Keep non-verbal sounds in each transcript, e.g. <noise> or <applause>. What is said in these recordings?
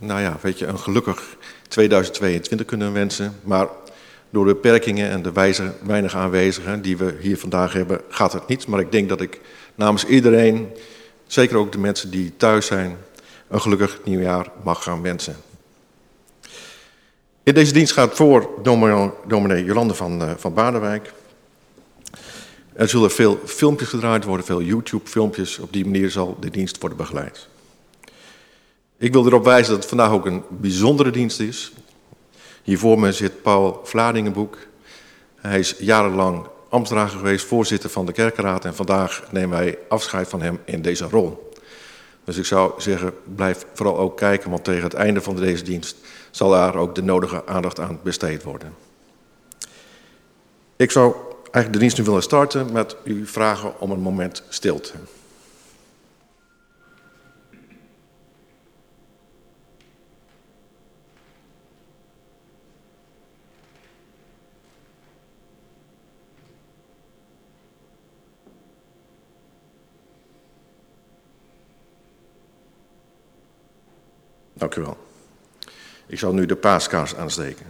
nou ja, weet je, een gelukkig 2022 kunnen wensen. Maar door de beperkingen en de wijze, weinig aanwezigen die we hier vandaag hebben, gaat het niet. Maar ik denk dat ik namens iedereen, zeker ook de mensen die thuis zijn, een gelukkig nieuwjaar mag gaan wensen. In deze dienst gaat voor dominee Jolande van, uh, van Baardenwijk. Er zullen veel filmpjes gedraaid worden, veel YouTube-filmpjes. Op die manier zal de dienst worden begeleid. Ik wil erop wijzen dat het vandaag ook een bijzondere dienst is. Hier voor me zit Paul Vladingenboek. Hij is jarenlang ambtsdrager geweest, voorzitter van de kerkenraad. En vandaag nemen wij afscheid van hem in deze rol. Dus ik zou zeggen, blijf vooral ook kijken, want tegen het einde van deze dienst zal daar ook de nodige aandacht aan besteed worden. Ik zou eigenlijk de dienst nu willen starten met u vragen om een moment stilte. Dank u wel. Ik zal nu de paaskaars aansteken.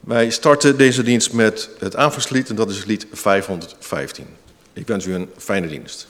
Wij starten deze dienst met het aanvangslied en dat is lied 515. Ik wens u een fijne dienst.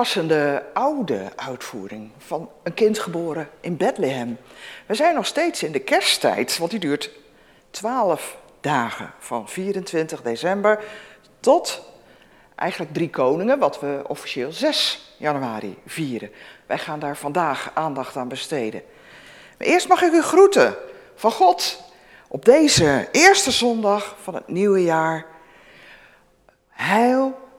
Verrassende oude uitvoering van een kind geboren in Bethlehem. We zijn nog steeds in de kersttijd, want die duurt 12 dagen, van 24 december tot eigenlijk drie koningen, wat we officieel 6 januari vieren. Wij gaan daar vandaag aandacht aan besteden. Maar eerst mag ik u groeten van God op deze eerste zondag van het nieuwe jaar. Heil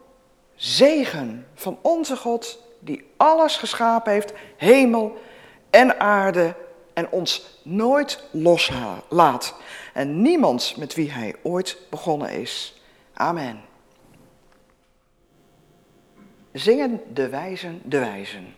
zegen van onze God, die alles geschapen heeft, hemel en aarde, en ons nooit loslaat. En niemand met wie hij ooit begonnen is. Amen. Zingen de wijzen de wijzen.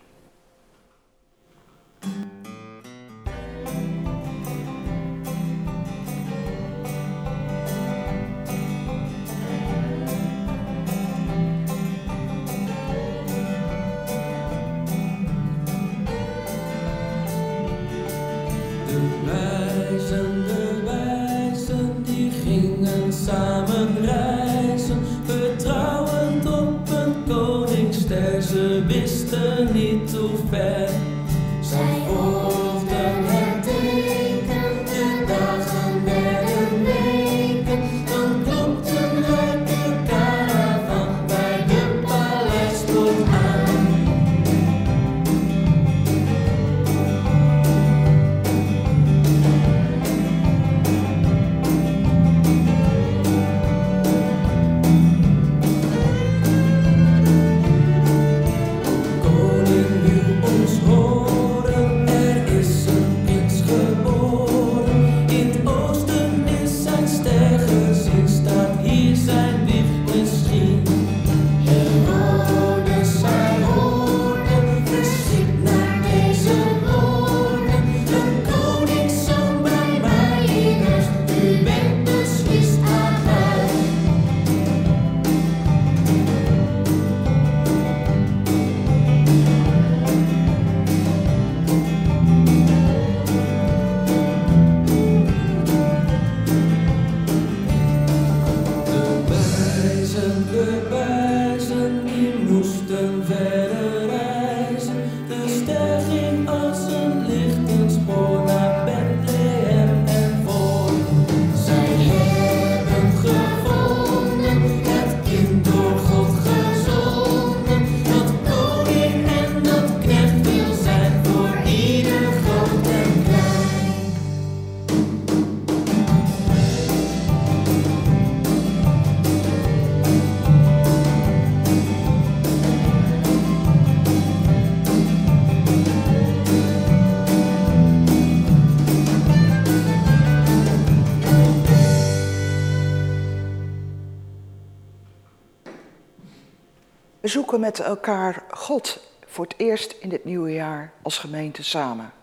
Zoeken met elkaar God voor het eerst in dit nieuwe jaar als gemeente samen.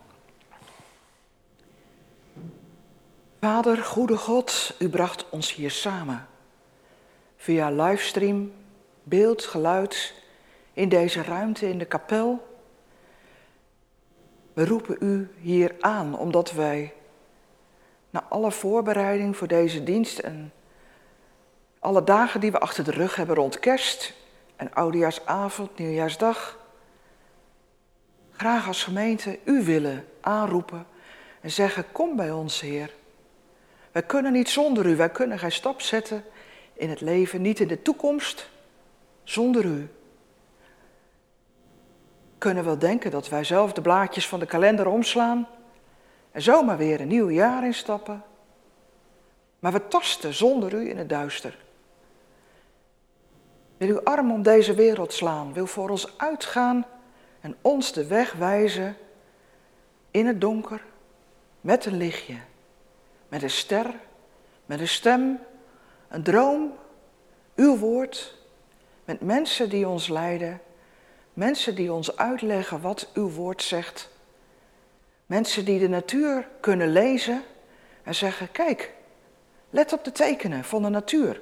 Vader, goede God, u bracht ons hier samen. Via livestream, beeld, geluid, in deze ruimte in de kapel. We roepen u hier aan omdat wij na alle voorbereiding voor deze dienst en alle dagen die we achter de rug hebben rond kerst en oudejaarsavond, nieuwjaarsdag, graag als gemeente u willen aanroepen en zeggen: Kom bij ons, Heer. Wij kunnen niet zonder u, wij kunnen geen stap zetten in het leven, niet in de toekomst, zonder u. Kunnen wel denken dat wij zelf de blaadjes van de kalender omslaan en zomaar weer een nieuw jaar instappen. Maar we tasten zonder u in het duister. Wil uw arm om deze wereld slaan, wil voor ons uitgaan en ons de weg wijzen in het donker met een lichtje, met een ster, met een stem, een droom, uw woord, met mensen die ons leiden, mensen die ons uitleggen wat uw woord zegt, mensen die de natuur kunnen lezen en zeggen: Kijk, let op de tekenen van de natuur.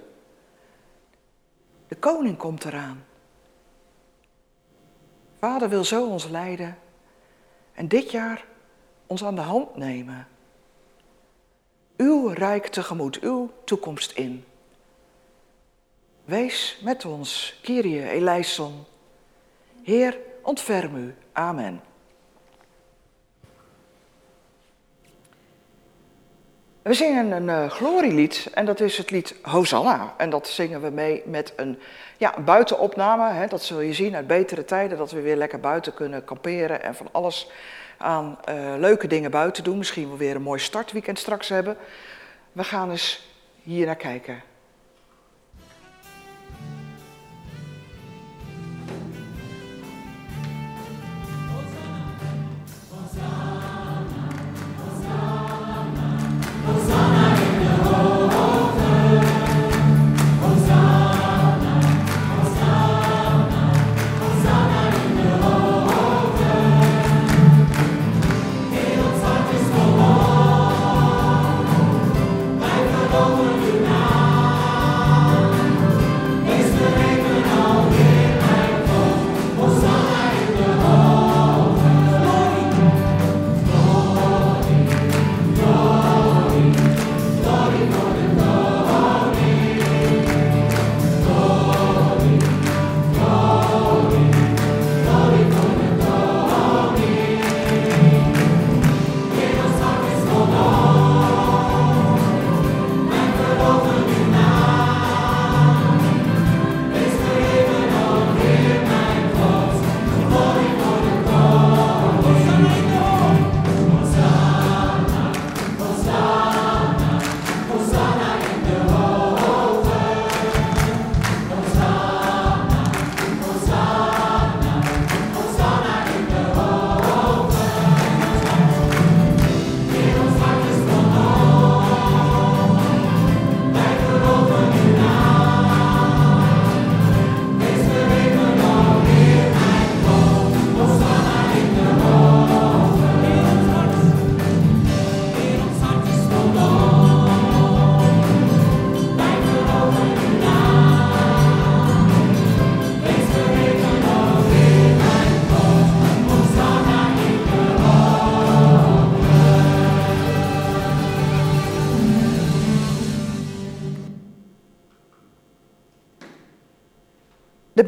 De koning komt eraan. Vader wil zo ons leiden en dit jaar ons aan de hand nemen. Uw rijk tegemoet, uw toekomst in. Wees met ons, Kyrie eleison. Heer, ontferm u. Amen. We zingen een uh, glorielied en dat is het lied Hosanna. En dat zingen we mee met een, ja, buitenopname. Hè, dat zul je zien uit betere tijden, dat we weer lekker buiten kunnen kamperen en van alles aan uh, leuke dingen buiten doen. Misschien wel weer een mooi startweekend straks hebben. We gaan eens hier naar kijken.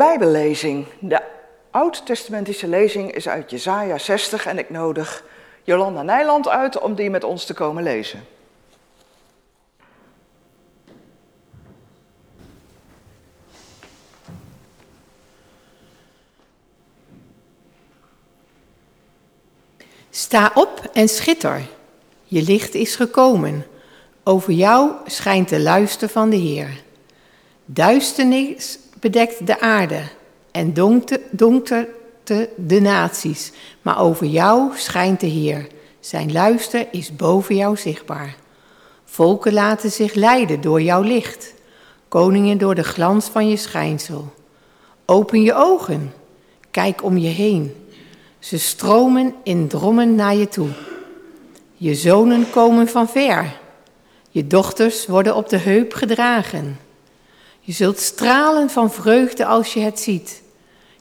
Bijbellezing, de oud-testamentische lezing is uit Jesaja 60 en ik nodig Jolanda Nijland uit om die met ons te komen lezen. Sta op en schitter, je licht is gekomen. Over jou schijnt de luister van de Heer. Duisternis bedekt de aarde en donkerte de naties. Maar over jou schijnt de Heer. Zijn luister is boven jou zichtbaar. Volken laten zich leiden door jouw licht. Koningen door de glans van je schijnsel. Open je ogen. Kijk om je heen. Ze stromen in drommen naar je toe. Je zonen komen van ver. Je dochters worden op de heup gedragen. Je zult stralen van vreugde als je het ziet.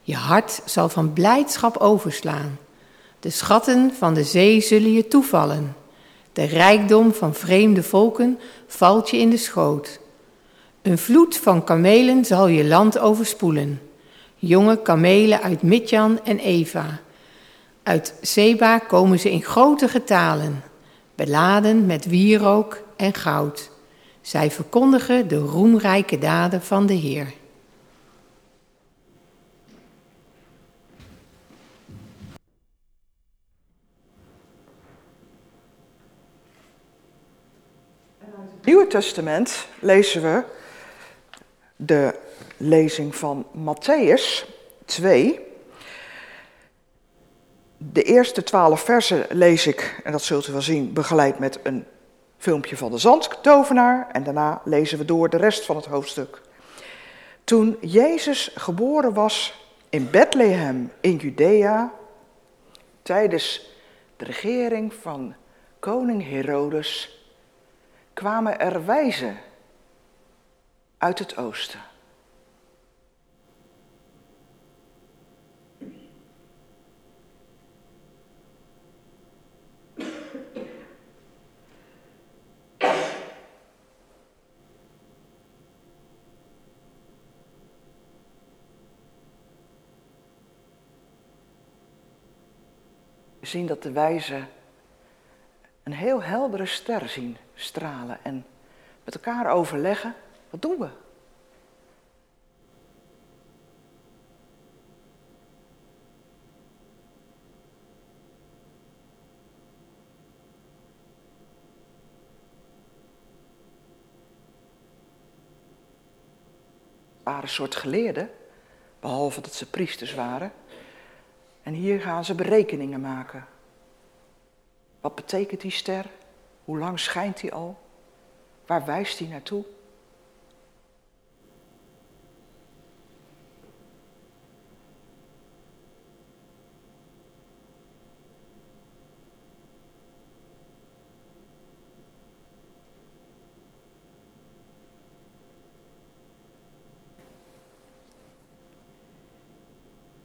Je hart zal van blijdschap overslaan. De schatten van de zee zullen je toevallen. De rijkdom van vreemde volken valt je in de schoot. Een vloed van kamelen zal je land overspoelen. Jonge kamelen uit Midjan en Eva. Uit Seba komen ze in grote getalen, beladen met wierook en goud. Zij verkondigen de roemrijke daden van de Heer. Nieuwe Testament lezen we de lezing van Matthäus 2. De eerste twaalf versen lees ik, en dat zult u wel zien, begeleid met een filmpje van de zandtovenaar. En daarna lezen we door de rest van het hoofdstuk. Toen Jezus geboren was in Bethlehem in Judea, tijdens de regering van koning Herodes, kwamen er wijzen uit het oosten. We zien dat de wijzen een heel heldere ster zien stralen en met elkaar overleggen, wat doen we? waren een soort geleerden, behalve dat ze priesters waren. En hier gaan ze berekeningen maken. Wat betekent die ster? Hoe lang schijnt die al? Waar wijst die naartoe?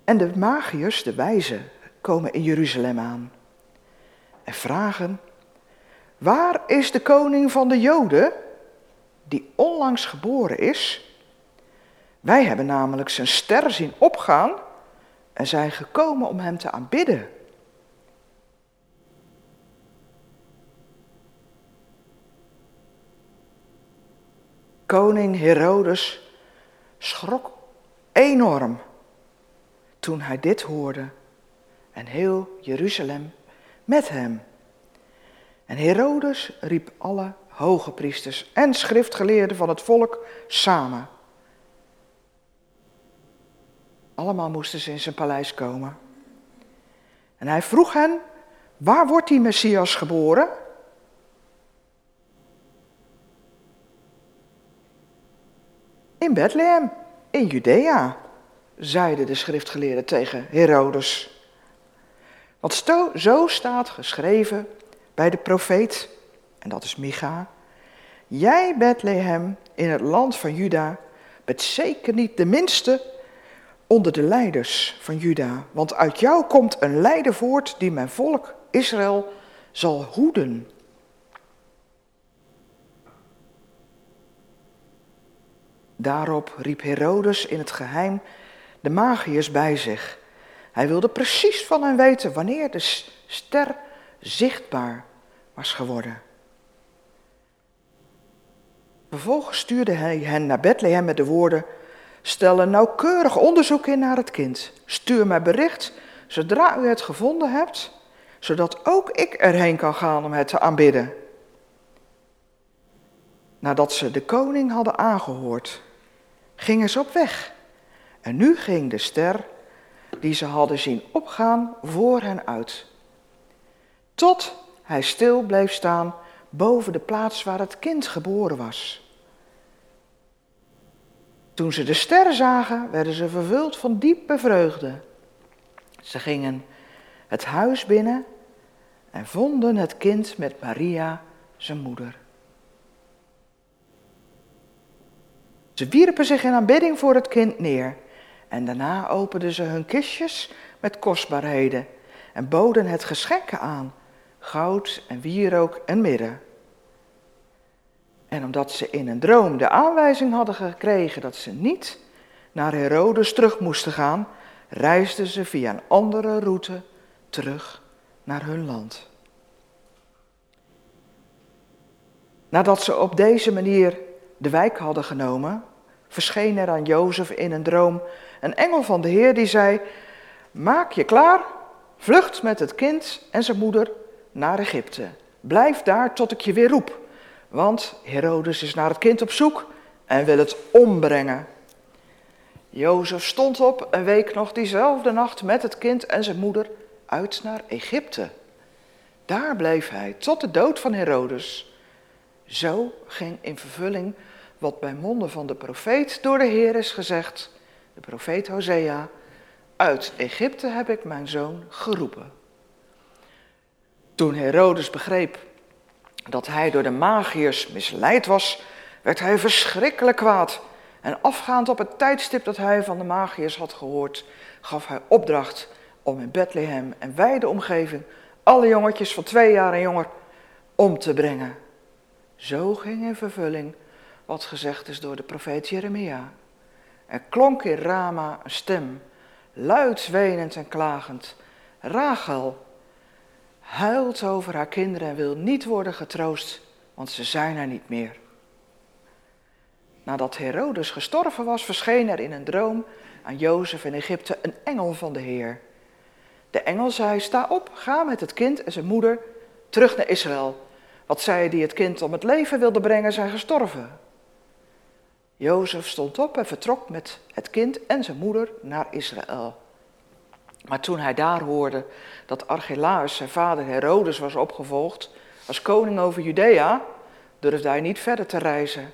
En de magiërs, de wijzen, komen in Jeruzalem aan en vragen: Waar is de koning van de Joden die onlangs geboren is? Wij hebben namelijk zijn ster zien opgaan en zijn gekomen om hem te aanbidden. Koning Herodes schrok enorm toen hij dit hoorde en heel Jeruzalem met hem. En Herodes riep alle hoge priesters en schriftgeleerden van het volk samen. Allemaal moesten ze in zijn paleis komen. En hij vroeg hen, waar wordt die Messias geboren? In Bethlehem, in Judea, zeiden de schriftgeleerden tegen Herodes. Want zo staat geschreven bij de profeet, en dat is Micha. Jij, Bethlehem, in het land van Juda, bent zeker niet de minste onder de leiders van Juda. Want uit jou komt een leider voort die mijn volk Israël zal hoeden. Daarop riep Herodes in het geheim de magiërs bij zich. Hij wilde precies van hen weten wanneer de ster zichtbaar was geworden. Vervolgens stuurde hij hen naar Bethlehem met de woorden: Stel een nauwkeurig onderzoek in naar het kind. Stuur mij bericht zodra u het gevonden hebt, zodat ook ik erheen kan gaan om het te aanbidden. Nadat ze de koning hadden aangehoord, gingen ze op weg. En nu ging de ster die ze hadden zien opgaan voor hen uit. Tot hij stil bleef staan boven de plaats waar het kind geboren was. Toen ze de sterren zagen, werden ze vervuld van diepe vreugde. Ze gingen het huis binnen en vonden het kind met Maria, zijn moeder. Ze wierpen zich in aanbidding voor het kind neer en daarna openden ze hun kistjes met kostbaarheden en boden het geschenken aan, goud en wierook en midden. En omdat ze in een droom de aanwijzing hadden gekregen dat ze niet naar Herodes terug moesten gaan, reisden ze via een andere route terug naar hun land. Nadat ze op deze manier de wijk hadden genomen, verscheen er aan Jozef in een droom een engel van de Heer die zei: Maak je klaar, vlucht met het kind en zijn moeder naar Egypte. Blijf daar tot ik je weer roep, want Herodes is naar het kind op zoek en wil het ombrengen. Jozef stond op en week nog diezelfde nacht met het kind en zijn moeder uit naar Egypte. Daar bleef hij tot de dood van Herodes. Zo ging in vervulling wat bij monden van de profeet door de Heer is gezegd, de profeet Hosea, uit Egypte heb ik mijn zoon geroepen. Toen Herodes begreep dat hij door de magiërs misleid was, werd hij verschrikkelijk kwaad. En afgaand op het tijdstip dat hij van de magiërs had gehoord, gaf hij opdracht om in Bethlehem en wijde omgeving alle jongetjes van twee jaar en jonger om te brengen. Zo ging in vervulling wat gezegd is door de profeet Jeremia. Er klonk in Rama een stem, luid wenend en klagend. Rachel huilt over haar kinderen en wil niet worden getroost, want ze zijn er niet meer. Nadat Herodes gestorven was, verscheen er in een droom aan Jozef in Egypte een engel van de Heer. De engel zei: Sta op, ga met het kind en zijn moeder terug naar Israël. Want zij die het kind om het leven wilden brengen, zijn gestorven. Jozef stond op en vertrok met het kind en zijn moeder naar Israël. Maar toen hij daar hoorde dat Archelaus, zijn vader Herodes, was opgevolgd als koning over Judea, durfde hij niet verder te reizen.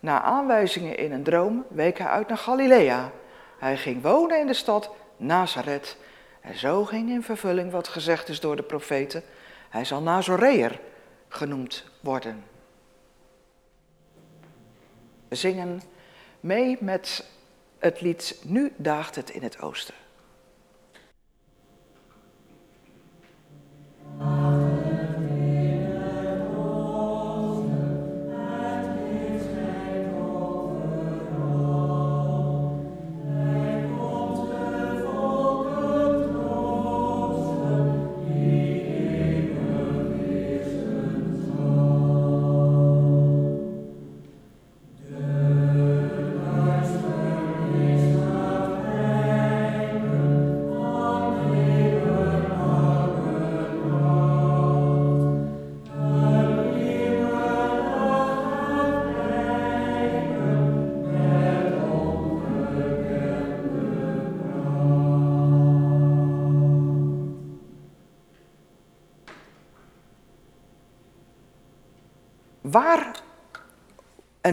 Na aanwijzingen in een droom week hij uit naar Galilea. Hij ging wonen in de stad Nazareth. En zo ging in vervulling wat gezegd is door de profeten. Hij zal Nazoreër genoemd worden. We zingen mee met het lied Nu daagt het in het oosten.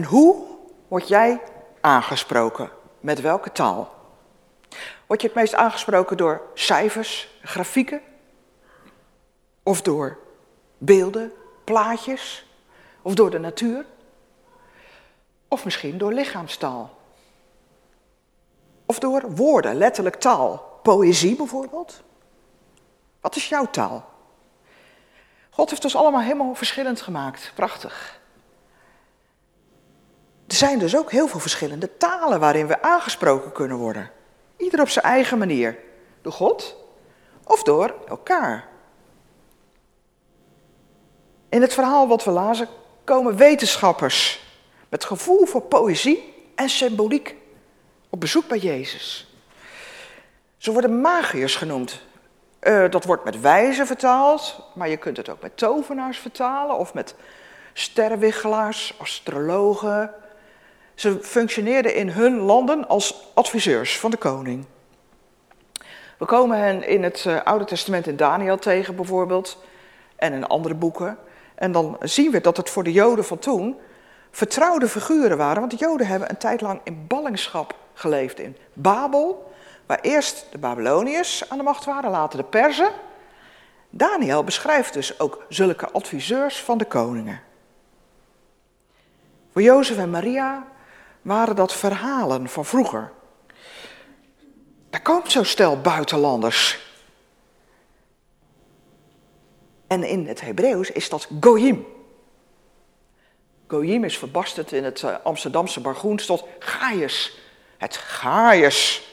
En hoe word jij aangesproken? Met welke taal? Word je het meest aangesproken door cijfers, grafieken? Of door beelden, plaatjes? Of door de natuur? Of misschien door lichaamstaal? Of door woorden, letterlijk taal? Poëzie bijvoorbeeld? Wat is jouw taal? God heeft ons allemaal helemaal verschillend gemaakt. Prachtig. Er zijn dus ook heel veel verschillende talen waarin we aangesproken kunnen worden. Ieder op zijn eigen manier. Door God of door elkaar. In het verhaal wat we lazen komen wetenschappers met gevoel voor poëzie en symboliek op bezoek bij Jezus. Ze worden magiërs genoemd. Uh, dat wordt met wijzen vertaald, maar je kunt het ook met tovenaars vertalen of met sterrenwichelaars, astrologen. Ze functioneerden in hun landen als adviseurs van de koning. We komen hen in het uh, Oude Testament in Daniel tegen bijvoorbeeld en in andere boeken. En dan zien we dat het voor de Joden van toen vertrouwde figuren waren. Want de Joden hebben een tijd lang in ballingschap geleefd in Babel, waar eerst de Babyloniërs aan de macht waren, later de Perzen. Daniel beschrijft dus ook zulke adviseurs van de koningen. Voor Jozef en Maria waren dat verhalen van vroeger. Daar komt zo'n stel buitenlanders. En in het Hebreeuws is dat goyim. Goyim is verbasterd in het eh, Amsterdamse bargoens tot Gaius. Het Gaius.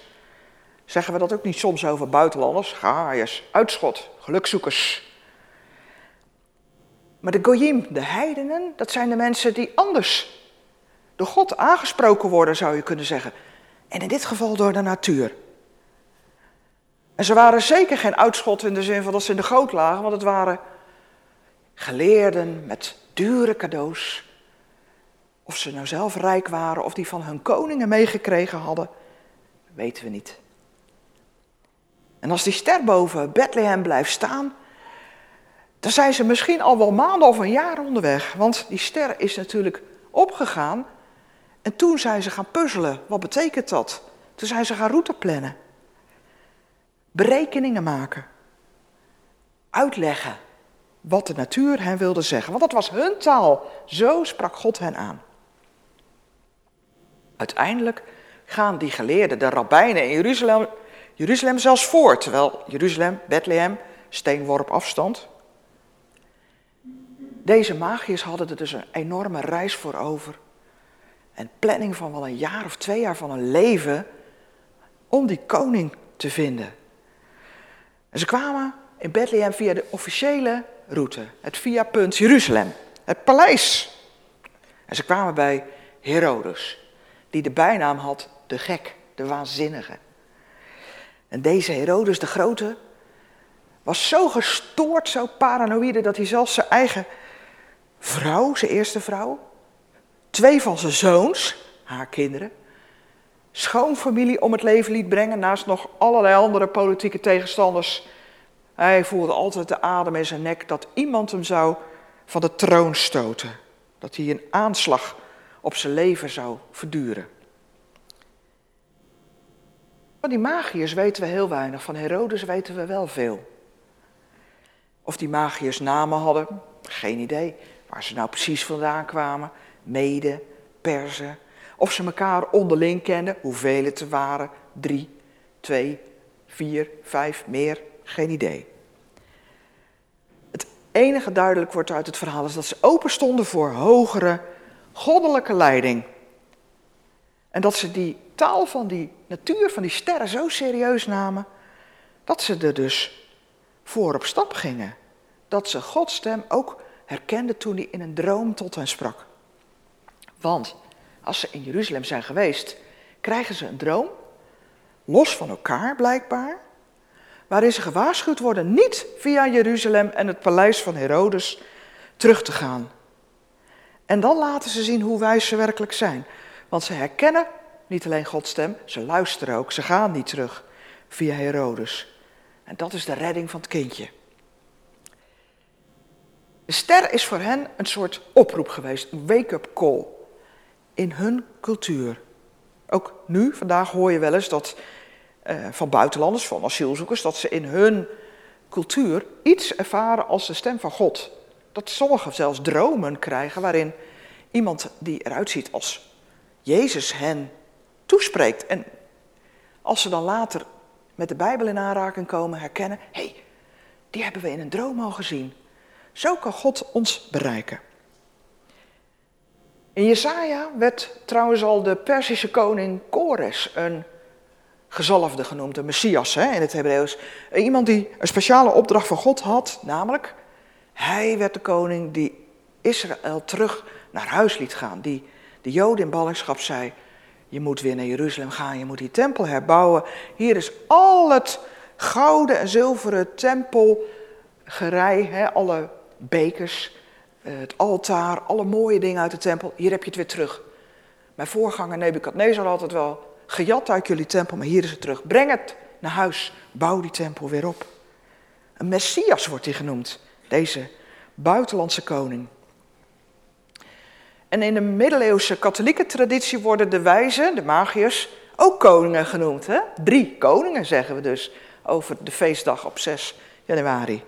Zeggen we dat ook niet soms over buitenlanders? Gaius, uitschot, gelukzoekers. Maar de Goyim, de heidenen, dat zijn de mensen die anders door God aangesproken worden, zou je kunnen zeggen. En in dit geval door de natuur. En ze waren zeker geen uitschot in de zin van dat ze in de goot lagen, want het waren geleerden met dure cadeaus. Of ze nou zelf rijk waren of die van hun koningen meegekregen hadden, weten we niet. En als die ster boven Bethlehem blijft staan, dan zijn ze misschien al wel maanden of een jaar onderweg. Want die ster is natuurlijk opgegaan. En toen zijn ze gaan puzzelen. Wat betekent dat? Toen zijn ze gaan route plannen. Berekeningen maken. Uitleggen wat de natuur hen wilde zeggen. Want dat was hun taal. Zo sprak God hen aan. Uiteindelijk gaan die geleerden, de rabbijnen in Jeruzalem, Jeruzalem zelfs voor. Terwijl Jeruzalem, Bethlehem, steenworp afstand. Deze magiërs hadden er dus een enorme reis voor over. En planning van wel een jaar of twee jaar van een leven om die koning te vinden. En ze kwamen in Bethlehem via de officiële route, het via punt Jeruzalem, het paleis. En ze kwamen bij Herodes, die de bijnaam had de gek, de waanzinnige. En deze Herodes de Grote was zo gestoord, zo paranoïde, dat hij zelfs zijn eigen vrouw, zijn eerste vrouw, twee van zijn zoons, haar kinderen, schoonfamilie om het leven liet brengen, naast nog allerlei andere politieke tegenstanders. Hij voelde altijd de adem in zijn nek dat iemand hem zou van de troon stoten. Dat hij een aanslag op zijn leven zou verduren. Van die magiërs weten we heel weinig, van Herodes weten we wel veel. Of die magiërs namen hadden, geen idee. Waar ze nou precies vandaan kwamen. Mede, Perzen. Of ze elkaar onderling kenden, hoeveel het er waren. Drie, twee, vier, vijf, meer. Geen idee. Het enige duidelijk wordt uit het verhaal is dat ze open stonden voor hogere goddelijke leiding. En dat ze die taal van die natuur, van die sterren zo serieus namen, dat ze er dus voor op stap gingen. Dat ze Gods stem ook herkende toen hij in een droom tot hen sprak. Want als ze in Jeruzalem zijn geweest, krijgen ze een droom, los van elkaar blijkbaar, waarin ze gewaarschuwd worden niet via Jeruzalem en het paleis van Herodes terug te gaan. En dan laten ze zien hoe wijs ze werkelijk zijn. Want ze herkennen niet alleen Gods stem, ze luisteren ook, ze gaan niet terug via Herodes. En dat is de redding van het kindje. De ster is voor hen een soort oproep geweest, een wake-up call in hun cultuur. Ook nu, vandaag hoor je wel eens dat eh, van buitenlanders, van asielzoekers, dat ze in hun cultuur iets ervaren als de stem van God. Dat sommigen zelfs dromen krijgen waarin iemand die eruit ziet als Jezus hen toespreekt. En als ze dan later met de Bijbel in aanraking komen, herkennen: hé, hey, die hebben we in een droom al gezien. Zo kan God ons bereiken. In Jesaja werd trouwens al de Persische koning Kores een gezalfde genoemd, een Messias hè, in het Hebreeuws. Iemand die een speciale opdracht van God had, namelijk hij werd de koning die Israël terug naar huis liet gaan. Die de Joden in ballingschap zei, je moet weer naar Jeruzalem gaan, je moet die tempel herbouwen. Hier is al het gouden en zilveren tempelgerij, hè, alle bekers, eh, het altaar, alle mooie dingen uit de tempel. Hier heb je het weer terug. Mijn voorganger Nebukadnezar had het wel gejat uit jullie tempel, maar hier is het terug. Breng het naar huis, bouw die tempel weer op. Een Messias wordt hij genoemd, deze buitenlandse koning. En in de middeleeuwse katholieke traditie worden de wijzen, de magiërs, ook koningen genoemd. Hè? Drie koningen zeggen we dus over de feestdag op 6 januari.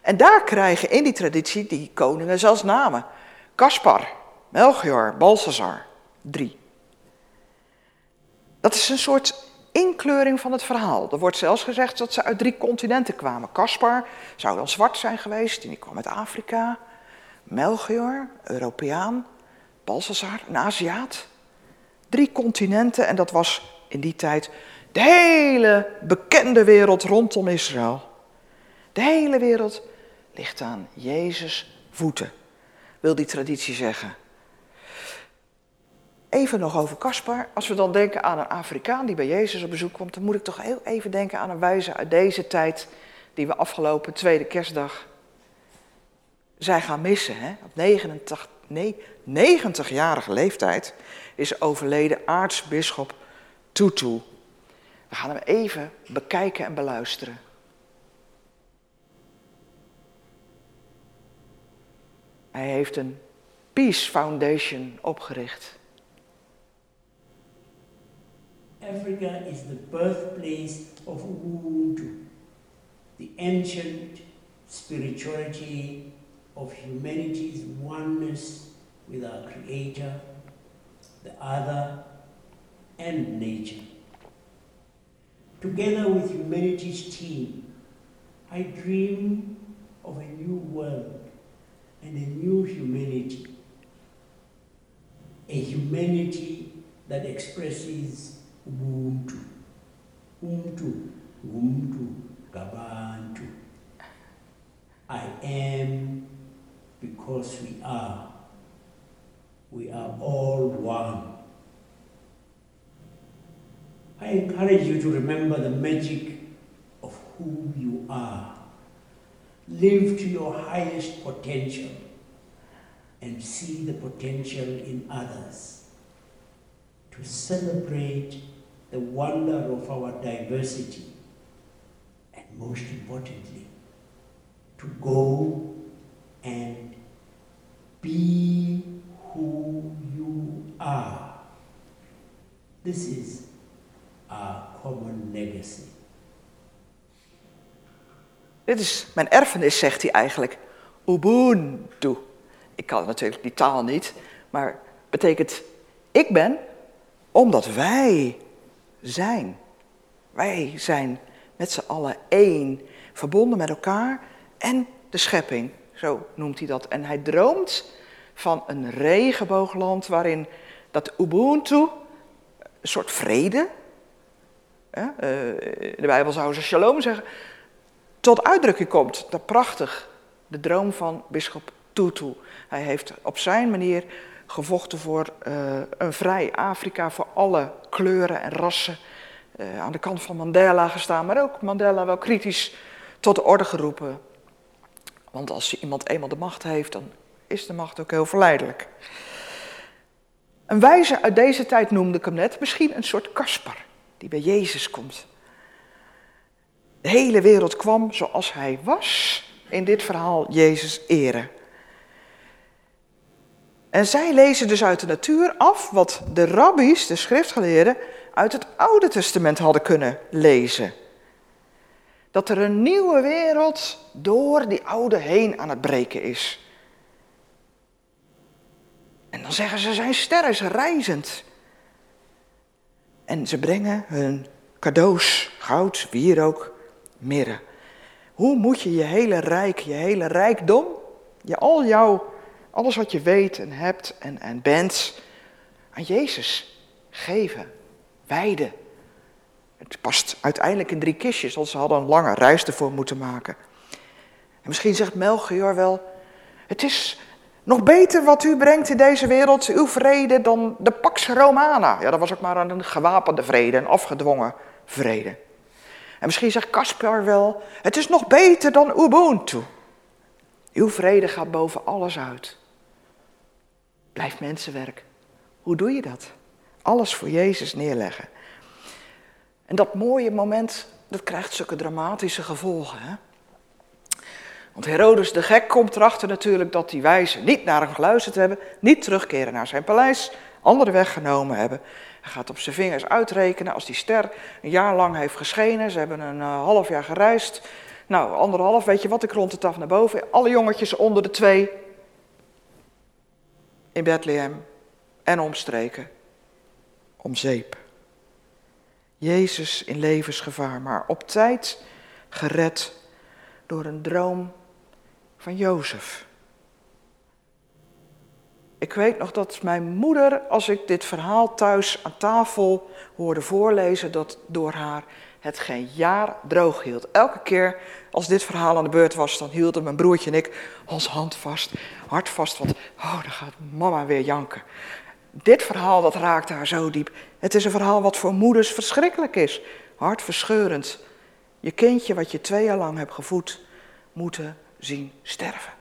En daar krijgen in die traditie die koningen zelfs namen. Caspar, Melchior, Balthazar. Drie. Dat is een soort inkleuring van het verhaal. Er wordt zelfs gezegd dat ze uit drie continenten kwamen. Caspar zou dan zwart zijn geweest, die kwam uit Afrika. Melchior, Europeaan. Balthazar, een Aziat. Drie continenten en dat was in die tijd de hele bekende wereld rondom Israël. De hele wereld ligt aan Jezus' voeten, wil die traditie zeggen. Even nog over Caspar. Als we dan denken aan een Afrikaan die bij Jezus op bezoek komt, dan moet ik toch heel even denken aan een wijze uit deze tijd die we afgelopen tweede kerstdag zijn gaan missen. Hè? Op 89, nee, 90-jarige leeftijd is overleden aartsbisschop Tutu. We gaan hem even bekijken en beluisteren. Hij heeft een Peace Foundation opgericht. Africa is the birthplace of Ubuntu, the ancient spirituality of humanity's oneness with our Creator, the other, and nature. Together with humanity's team, I dream of a new world and a new humanity. A humanity that expresses Ubuntu. Umtu, Umtu, Gabantu. I am because we are. We are all one. I encourage you to remember the magic of who you are. Live to your highest potential and see the potential in others. To celebrate the wonder of our diversity and most importantly, to go and be who you are. This is our common legacy. Dit is mijn erfenis, zegt hij eigenlijk. Ubuntu. Ik kan natuurlijk die taal niet, maar betekent ik ben omdat wij zijn. Wij zijn met z'n allen één, verbonden met elkaar en de schepping, zo noemt hij dat. En hij droomt van een regenboogland waarin dat Ubuntu, een soort vrede, hè, eh, de Bijbel zou ze shalom zeggen, tot uitdrukking komt. Dat prachtig, de droom van bischop Tutu. Hij heeft op zijn manier gevochten voor uh, een vrij Afrika voor alle kleuren en rassen. Uh, aan de kant van Mandela gestaan, maar ook Mandela wel kritisch tot de orde geroepen. Want als iemand eenmaal de macht heeft, dan is de macht ook heel verleidelijk. Een wijze uit deze tijd noemde ik hem net, misschien een soort Kaspar, die bij Jezus komt. De hele wereld kwam zoals hij was, in dit verhaal Jezus eren. En zij lezen dus uit de natuur af wat de rabbies, de schriftgeleerden, uit het Oude Testament hadden kunnen lezen. Dat er een nieuwe wereld door die oude heen aan het breken is. En dan zeggen ze, zijn sterren is reizend. En ze brengen hun cadeaus, goud, wierook, mirre. Hoe moet je je hele rijk, je hele rijkdom, je, al jouw, alles wat je weet en hebt en, en bent, aan Jezus geven, wijden. Het past uiteindelijk in drie kistjes, want ze hadden een lange reis ervoor moeten maken. En misschien zegt Melchior wel, het is nog beter wat u brengt in deze wereld, uw vrede, dan de Pax Romana. Ja, dat was ook maar een gewapende vrede, een afgedwongen vrede. En misschien zegt Caspar wel, het is nog beter dan Ubuntu. Uw vrede gaat boven alles uit. Blijf mensenwerk. Hoe doe je dat? Alles voor Jezus neerleggen. En dat mooie moment, dat krijgt zulke dramatische gevolgen. Hè? Want Herodes de gek komt erachter natuurlijk dat die wijzen niet naar hem geluisterd hebben, niet terugkeren naar zijn paleis, andere weg genomen hebben. Hij gaat op zijn vingers uitrekenen als die ster een jaar lang heeft geschenen. Ze hebben een uh, half jaar gereisd. Nou, anderhalf, weet je wat, ik rond de taf naar boven. Alle jongetjes onder de twee in Bethlehem en omstreken om zeep. Jezus in levensgevaar, maar op tijd gered door een droom van Jozef. Ik weet nog dat mijn moeder, als ik dit verhaal thuis aan tafel hoorde voorlezen, dat door haar het geen jaar droog hield. Elke keer als dit verhaal aan de beurt was, dan hielden mijn broertje en ik ons hand vast, hart vast, want oh, dan gaat mama weer janken. Dit verhaal dat raakte haar zo diep. Het is een verhaal wat voor moeders verschrikkelijk is, hartverscheurend. Je kindje wat je twee jaar lang hebt gevoed, moeten zien sterven.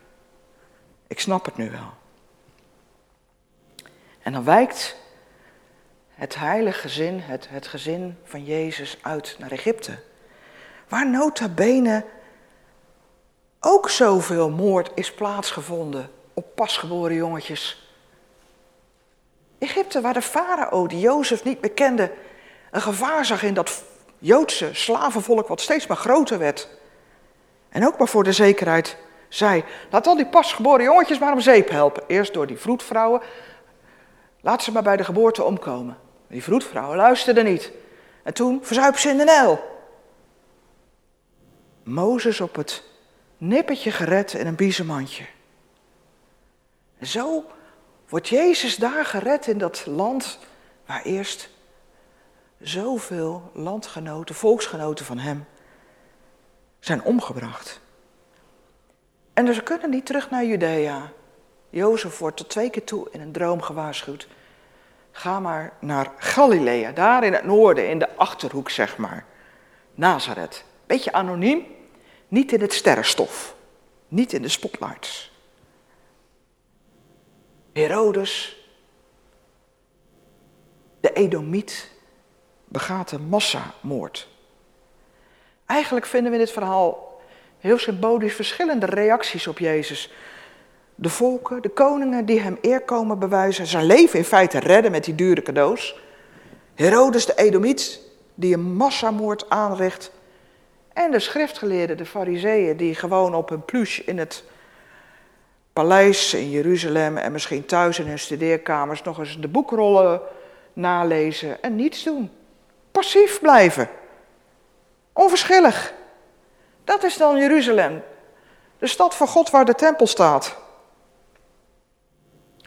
Ik snap het nu wel. En dan wijkt het heilige gezin, het, het gezin van Jezus uit naar Egypte. Waar nota bene ook zoveel moord is plaatsgevonden op pasgeboren jongetjes. Egypte, waar de farao, die Jozef niet meer kende, een gevaar zag in dat Joodse slavenvolk wat steeds maar groter werd. En ook maar voor de zekerheid zei, laat al die pasgeboren jongetjes maar om zeep helpen. Eerst door die vroedvrouwen, laat ze maar bij de geboorte omkomen. Die vroedvrouwen luisterden niet. En toen verzuip ze in de Nijl. Mozes op het nippertje gered in een biezenmandje. Zo wordt Jezus daar gered in dat land waar eerst zoveel landgenoten, volksgenoten van hem zijn omgebracht. En ze kunnen niet terug naar Judea. Jozef wordt tot twee keer toe in een droom gewaarschuwd. Ga maar naar Galilea, daar in het noorden, in de achterhoek zeg maar. Nazareth. Beetje anoniem, niet in het sterrenstof, niet in de spotlights. Herodes, de Edomiet, begaat een massamoord. Eigenlijk vinden we in dit verhaal heel symbolisch verschillende reacties op Jezus. De volken, de koningen die hem eer komen bewijzen, zijn leven in feite redden met die dure cadeaus. Herodes de Edomiet, die een massamoord aanricht. En de schriftgeleerden, de fariseeën, die gewoon op hun pluche in het paleis in Jeruzalem en misschien thuis in hun studeerkamers nog eens de boekrollen nalezen en niets doen. Passief blijven. Onverschillig. Dat is dan Jeruzalem. De stad van God waar de tempel staat.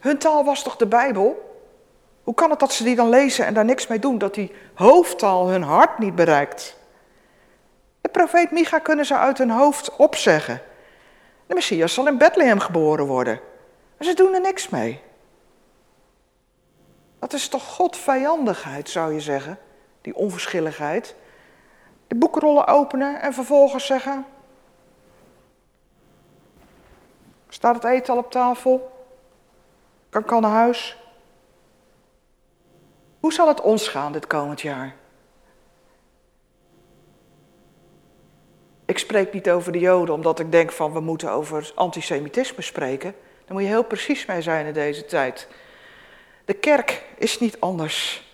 Hun taal was toch de Bijbel? Hoe kan het dat ze die dan lezen en daar niks mee doen? Dat die hoofdtaal hun hart niet bereikt? De profeet Micha kunnen ze uit hun hoofd opzeggen. De Messias zal in Bethlehem geboren worden. Maar ze doen er niks mee. Dat is toch Godvijandigheid, zou je zeggen, die onverschilligheid. De boekrollen openen en vervolgens zeggen: Staat het eten al op tafel? Kan ik al naar huis? Hoe zal het ons gaan dit komend jaar? Ik spreek niet over de Joden omdat ik denk van we moeten over antisemitisme spreken. Daar moet je heel precies mee zijn in deze tijd. De kerk is niet anders.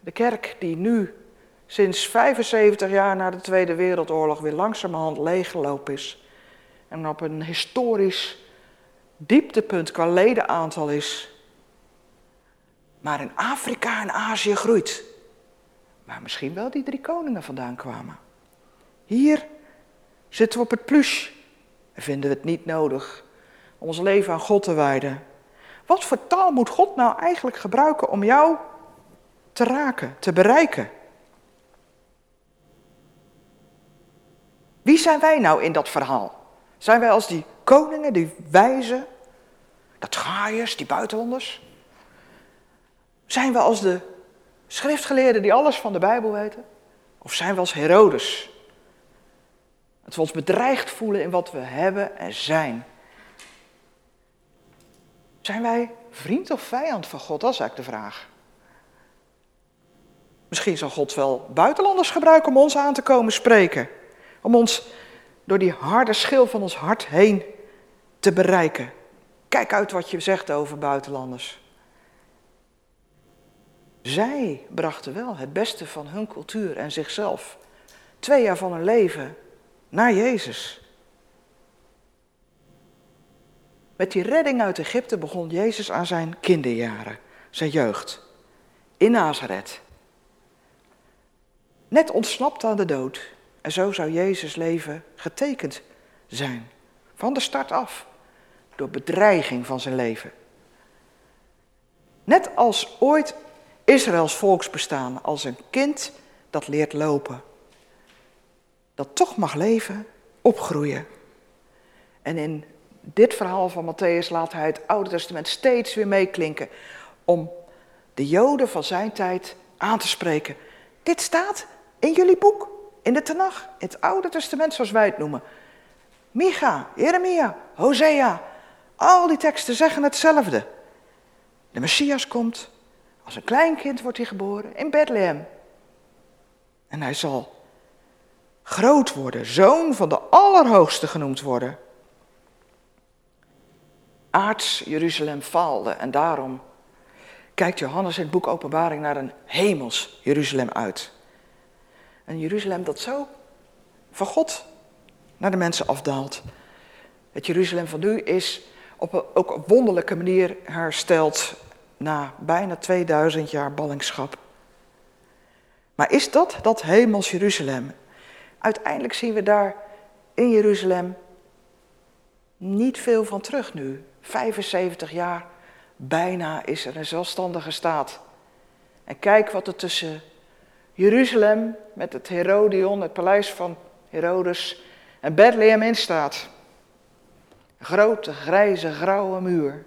De kerk die nu sinds 75 jaar na de Tweede Wereldoorlog weer langzamerhand leeggelopen is. En op een historisch dieptepunt qua ledenaantal is. Maar in Afrika en Azië groeit. Waar misschien wel die drie koningen vandaan kwamen. Hier zitten we op het plus en vinden we het niet nodig om ons leven aan God te wijden. Wat voor taal moet God nou eigenlijk gebruiken om jou te raken, te bereiken? Wie zijn wij nou in dat verhaal? Zijn wij als die koningen, die wijzen, dat gaaiers, die buitenlanders? Zijn we als de schriftgeleerden die alles van de Bijbel weten? Of zijn we als Herodes, dat we ons bedreigd voelen in wat we hebben en zijn. Zijn wij vriend of vijand van God? Dat is eigenlijk de vraag. Misschien zal God wel buitenlanders gebruiken om ons aan te komen spreken. Om ons door die harde schil van ons hart heen te bereiken. Kijk uit wat je zegt over buitenlanders. Zij brachten wel het beste van hun cultuur en zichzelf, twee jaar van hun leven, naar Jezus. Met die redding uit Egypte begon Jezus aan zijn kinderjaren, zijn jeugd, in Nazareth. Net ontsnapt aan de dood. En zo zou Jezus leven getekend zijn, van de start af, door bedreiging van zijn leven. Net als ooit Israëls volksbestaan als een kind dat leert lopen, dat toch mag leven, opgroeien. En in dit verhaal van Matthäus laat hij het Oude Testament steeds weer meeklinken om de Joden van zijn tijd aan te spreken. Dit staat in jullie boek, in de Tanach, het Oude Testament zoals wij het noemen. Micha, Jeremia, Hosea, al die teksten zeggen hetzelfde. De Messias komt, als een klein kind wordt hij geboren in Bethlehem. En hij zal groot worden, zoon van de Allerhoogste genoemd worden. Aards Jeruzalem faalde en daarom kijkt Johannes in het boek Openbaring naar een hemels Jeruzalem uit. Een Jeruzalem dat zo van God naar de mensen afdaalt. Het Jeruzalem van nu is op een, ook wonderlijke manier hersteld na bijna 2000 jaar ballingschap. Maar is dat dat hemels Jeruzalem? Uiteindelijk zien we daar in Jeruzalem niet veel van terug nu. 75 jaar bijna is er een zelfstandige staat. En kijk wat er tussen Jeruzalem met het Herodion, het paleis van Herodes, en Bethlehem in staat. Een grote, grijze, grauwe muur.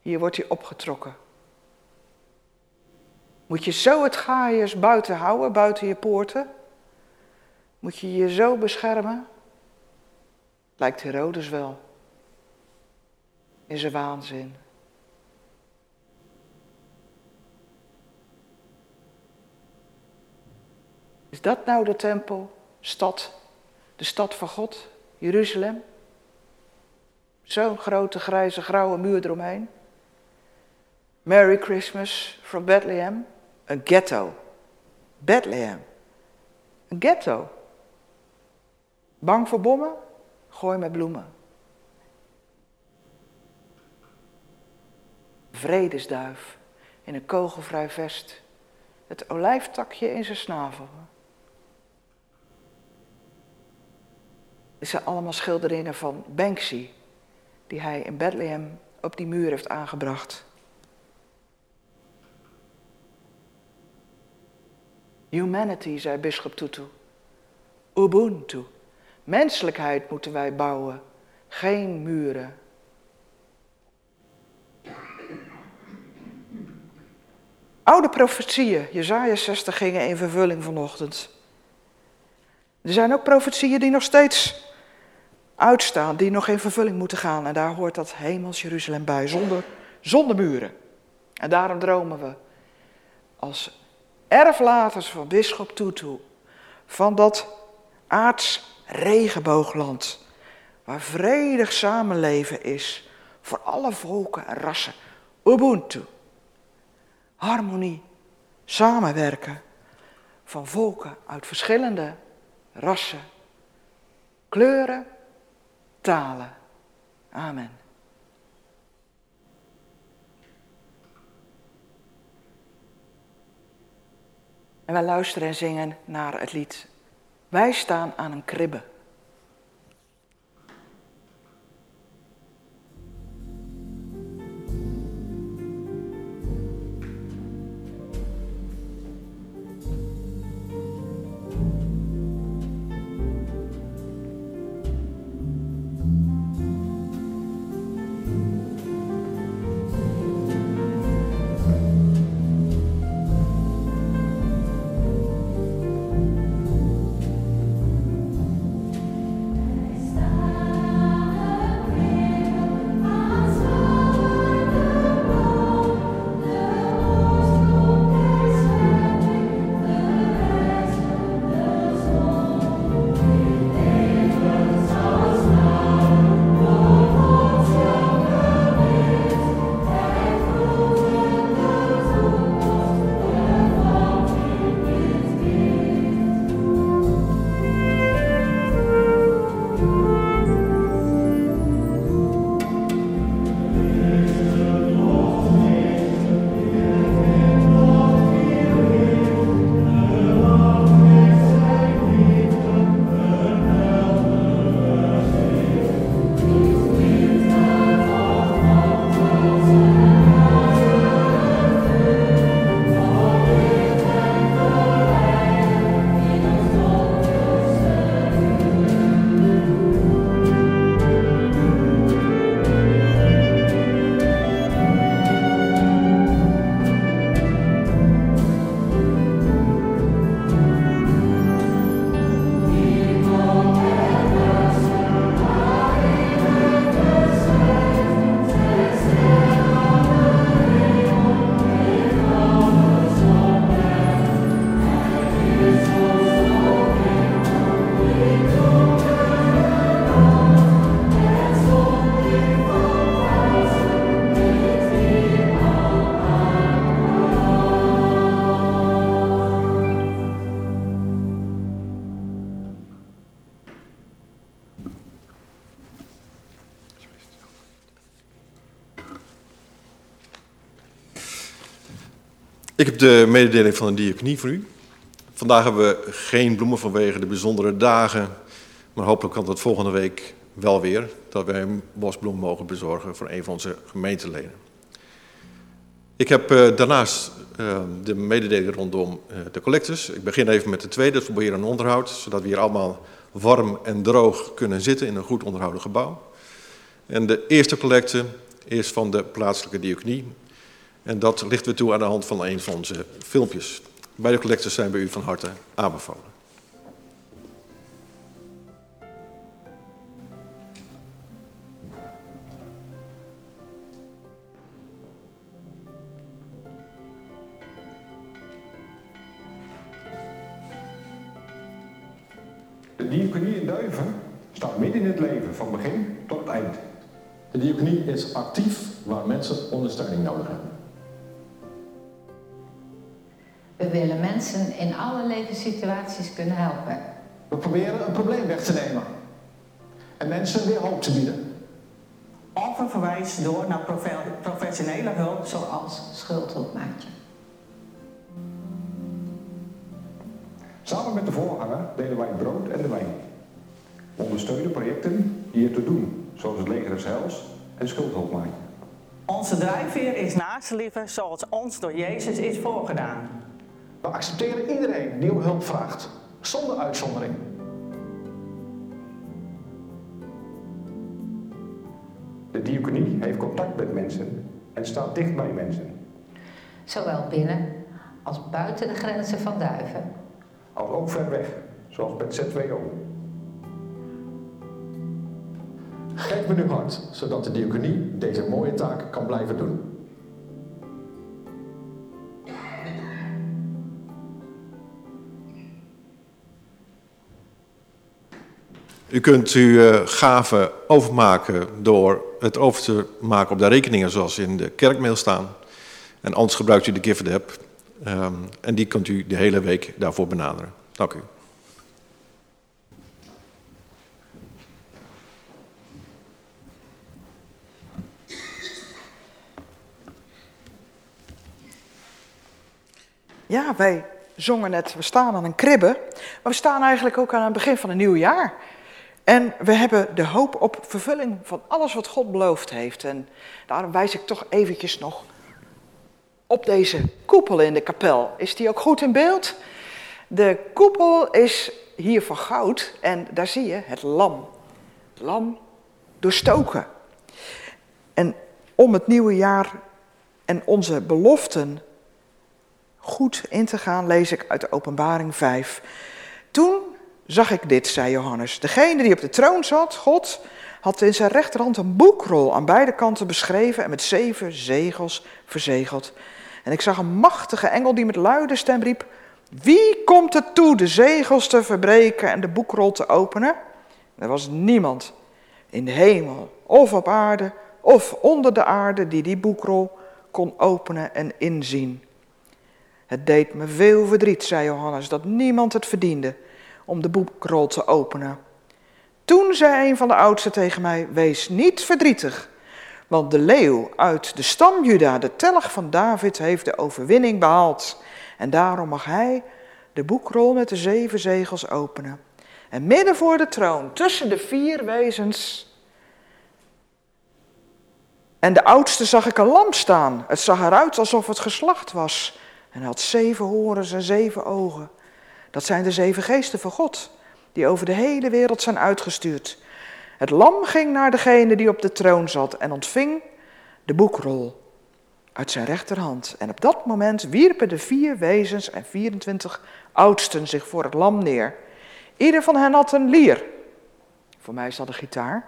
Hier wordt hij opgetrokken. Moet je zo het gaaiers buiten houden, buiten je poorten? Moet je je zo beschermen? Lijkt Herodes wel. In zijn waanzin. Is dat nou de tempel, stad, de stad van God, Jeruzalem? Zo'n grote grijze grauwe muur eromheen. Merry Christmas from Bethlehem. Een ghetto. Bethlehem. Een ghetto. Bang voor bommen? Gooi met bloemen. Vredesduif in een kogelvrij vest. Het olijftakje in zijn snavel. Dit zijn allemaal schilderingen van Banksy, die hij in Bethlehem op die muur heeft aangebracht. Humanity, zei bischop Tutu. Ubuntu. Menselijkheid moeten wij bouwen, geen muren. Oude profetieën, Jezaja 60 gingen in vervulling vanochtend. Er zijn ook profetieën die nog steeds uitstaan, die nog in vervulling moeten gaan. En daar hoort dat hemels Jeruzalem bij, zonder, zonder muren. En daarom dromen we als erflaters van Bisschop Tutu van dat aards regenboogland, waar vredig samenleven is voor alle volken en rassen. Ubuntu, harmonie, samenwerken van volken uit verschillende rassen, kleuren, Amen. En wij luisteren en zingen naar het lied Wij staan aan een kribbe. De mededeling van de diaconie voor u. Vandaag hebben we geen bloemen vanwege de bijzondere dagen. Maar hopelijk kan dat volgende week wel weer. Dat wij een bosbloem mogen bezorgen voor een van onze gemeenteleden. Ik heb uh, daarnaast uh, de mededeling rondom uh, de collectes. Ik begin even met de tweede, het beheer en onderhoud. Zodat we hier allemaal warm en droog kunnen zitten in een goed onderhouden gebouw. En de eerste collecte is van de plaatselijke diaconie. En dat lichten we toe aan de hand van een van onze filmpjes. Beide collectors zijn bij u van harte aanbevolen. De diaconie in Duiven staat midden in het leven, van begin tot het eind. De diaconie is actief waar mensen ondersteuning nodig hebben. We willen mensen in alle levenssituaties kunnen helpen. We proberen een probleem weg te nemen en mensen weer hoop te bieden. Of een verwijs door naar professionele hulp, zoals schuldhulpmaatje. Samen met de voorganger delen wij brood en de wijn. We ondersteunen projecten die te doen, zoals het Leger des Heils en schuldhulpmaatje. Onze drijfveer is naastenliefde zoals ons door Jezus is voorgedaan. We accepteren iedereen die om hulp vraagt, zonder uitzondering. De diaconie heeft contact met mensen en staat dicht bij mensen. Zowel binnen als buiten de grenzen van Duiven. Als ook ver weg, zoals met ZWO. Geef me nu hart, zodat de diaconie deze mooie taak kan blijven doen. U kunt uw uh, gaven overmaken door het over te maken op de rekeningen zoals in de kerkmail staan. En anders gebruikt u de Gift app. Um, en die kunt u de hele week daarvoor benaderen. Dank u. Ja, wij zongen net, we staan aan een kribbe, maar we staan eigenlijk ook aan het begin van een nieuw jaar. En we hebben de hoop op vervulling van alles wat God beloofd heeft. En daarom wijs ik toch eventjes nog op deze koepel in de kapel. Is die ook goed in beeld? De koepel is hier van goud en daar zie je het lam. lam doorstoken. En om het nieuwe jaar en onze beloften goed in te gaan, lees ik uit de Openbaring 5. Toen zag ik dit, zei Johannes. Degene die op de troon zat, God, had in zijn rechterhand een boekrol aan beide kanten beschreven en met zeven zegels verzegeld. En ik zag een machtige engel die met luide stem riep: Wie komt er toe de zegels te verbreken en de boekrol te openen? Er was niemand in de hemel of op aarde of onder de aarde die die boekrol kon openen en inzien. Het deed me veel verdriet, zei Johannes, dat niemand het verdiende om de boekrol te openen. Toen zei een van de oudsten tegen mij: Wees niet verdrietig, want de leeuw uit de stam Juda, de telg van David, heeft de overwinning behaald. En daarom mag hij de boekrol met de zeven zegels openen. En midden voor de troon, tussen de vier wezens. En de oudste zag ik een lam staan. Het zag eruit alsof het geslacht was. En had zeven horens en zeven ogen. Dat zijn de zeven geesten van God, die over de hele wereld zijn uitgestuurd. Het lam ging naar degene die op de troon zat en ontving de boekrol uit zijn rechterhand. En op dat moment wierpen de vier wezens en 24 oudsten zich voor het lam neer. Ieder van hen had een lier. Voor mij is dat een gitaar.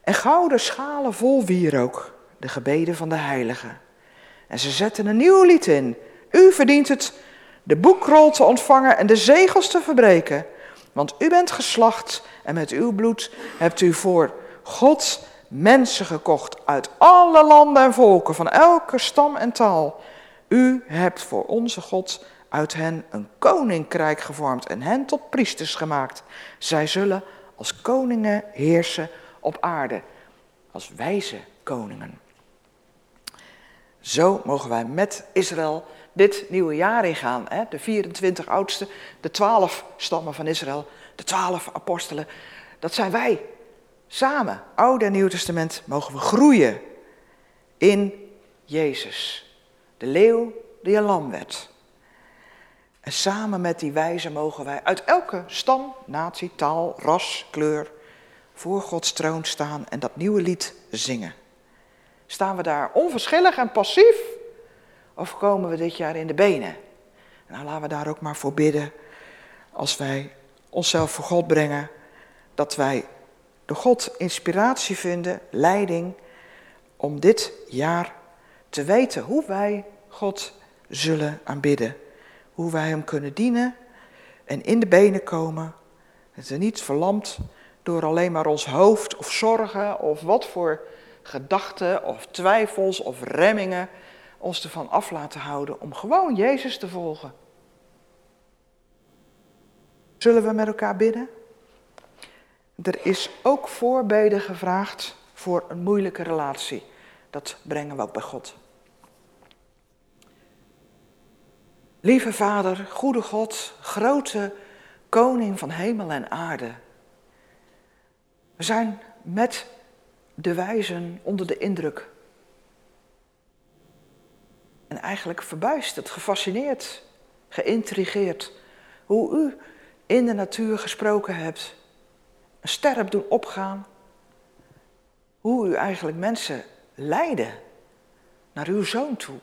En gouden schalen vol wierook, de gebeden van de heiligen. En ze zetten een nieuw lied in. U verdient het de boekrol te ontvangen en de zegels te verbreken. Want u bent geslacht en met uw bloed hebt u voor God mensen gekocht uit alle landen en volken, van elke stam en taal. U hebt voor onze God uit hen een koninkrijk gevormd en hen tot priesters gemaakt. Zij zullen als koningen heersen op aarde, als wijze koningen. Zo mogen wij met Israël dit nieuwe jaar ingaan. Hè? De 24 oudsten, de 12 stammen van Israël, de 12 apostelen. Dat zijn wij. Samen, Oude en Nieuw Testament, mogen we groeien in Jezus. De leeuw die een lam werd. En samen met die wijzen mogen wij uit elke stam, natie, taal, ras, kleur voor Gods troon staan en dat nieuwe lied zingen. Staan we daar onverschillig en passief of komen we dit jaar in de benen? Nou, laten we daar ook maar voor bidden als wij onszelf voor God brengen, dat wij door God inspiratie vinden, leiding, om dit jaar te weten hoe wij God zullen aanbidden. Hoe wij Hem kunnen dienen en in de benen komen. Dat we niet verlamd door alleen maar ons hoofd of zorgen of wat voor gedachten of twijfels of remmingen ons ervan af laten houden om gewoon Jezus te volgen. Zullen we met elkaar bidden? Er is ook voorbeden gevraagd voor een moeilijke relatie. Dat brengen we ook bij God. Lieve Vader, goede God, grote koning van hemel en aarde. We zijn met de wijzen onder de indruk. En eigenlijk verbijsterd, gefascineerd, geïntrigeerd. Hoe u in de natuur gesproken hebt. Een ster hebt doen opgaan. Hoe u eigenlijk mensen leidde naar uw zoon toe.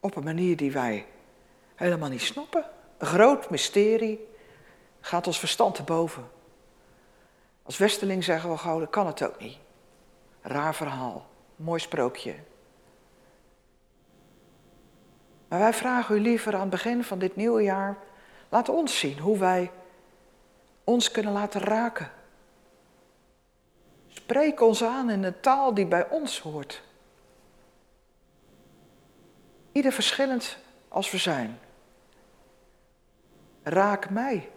Op een manier die wij helemaal niet snappen. Een groot mysterie gaat ons verstand te boven. Als Westeling zeggen we gauw, dat kan het ook niet. Raar verhaal, mooi sprookje. Maar wij vragen u liever aan het begin van dit nieuwe jaar, laat ons zien hoe wij ons kunnen laten raken. Spreek ons aan in een taal die bij ons hoort. Ieder verschillend als we zijn. Raak mij.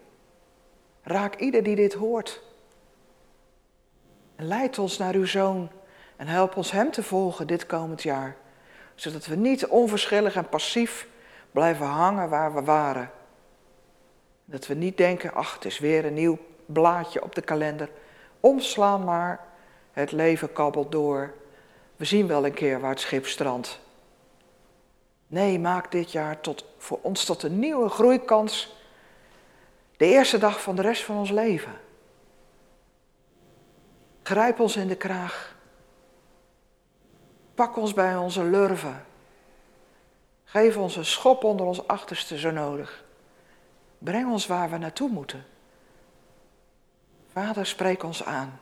Raak ieder die dit hoort. En leid ons naar uw zoon en help ons hem te volgen dit komend jaar. Zodat we niet onverschillig en passief blijven hangen waar we waren. Dat we niet denken, ach, het is weer een nieuw blaadje op de kalender. Omslaan maar, het leven kabbelt door. We zien wel een keer waar het schip strandt. Nee, maak dit jaar tot, voor ons tot een nieuwe groeikans. De eerste dag van de rest van ons leven. Grijp ons in de kraag. Pak ons bij onze lurven. Geef ons een schop onder ons achterste zo nodig. Breng ons waar we naartoe moeten. Vader, spreek ons aan.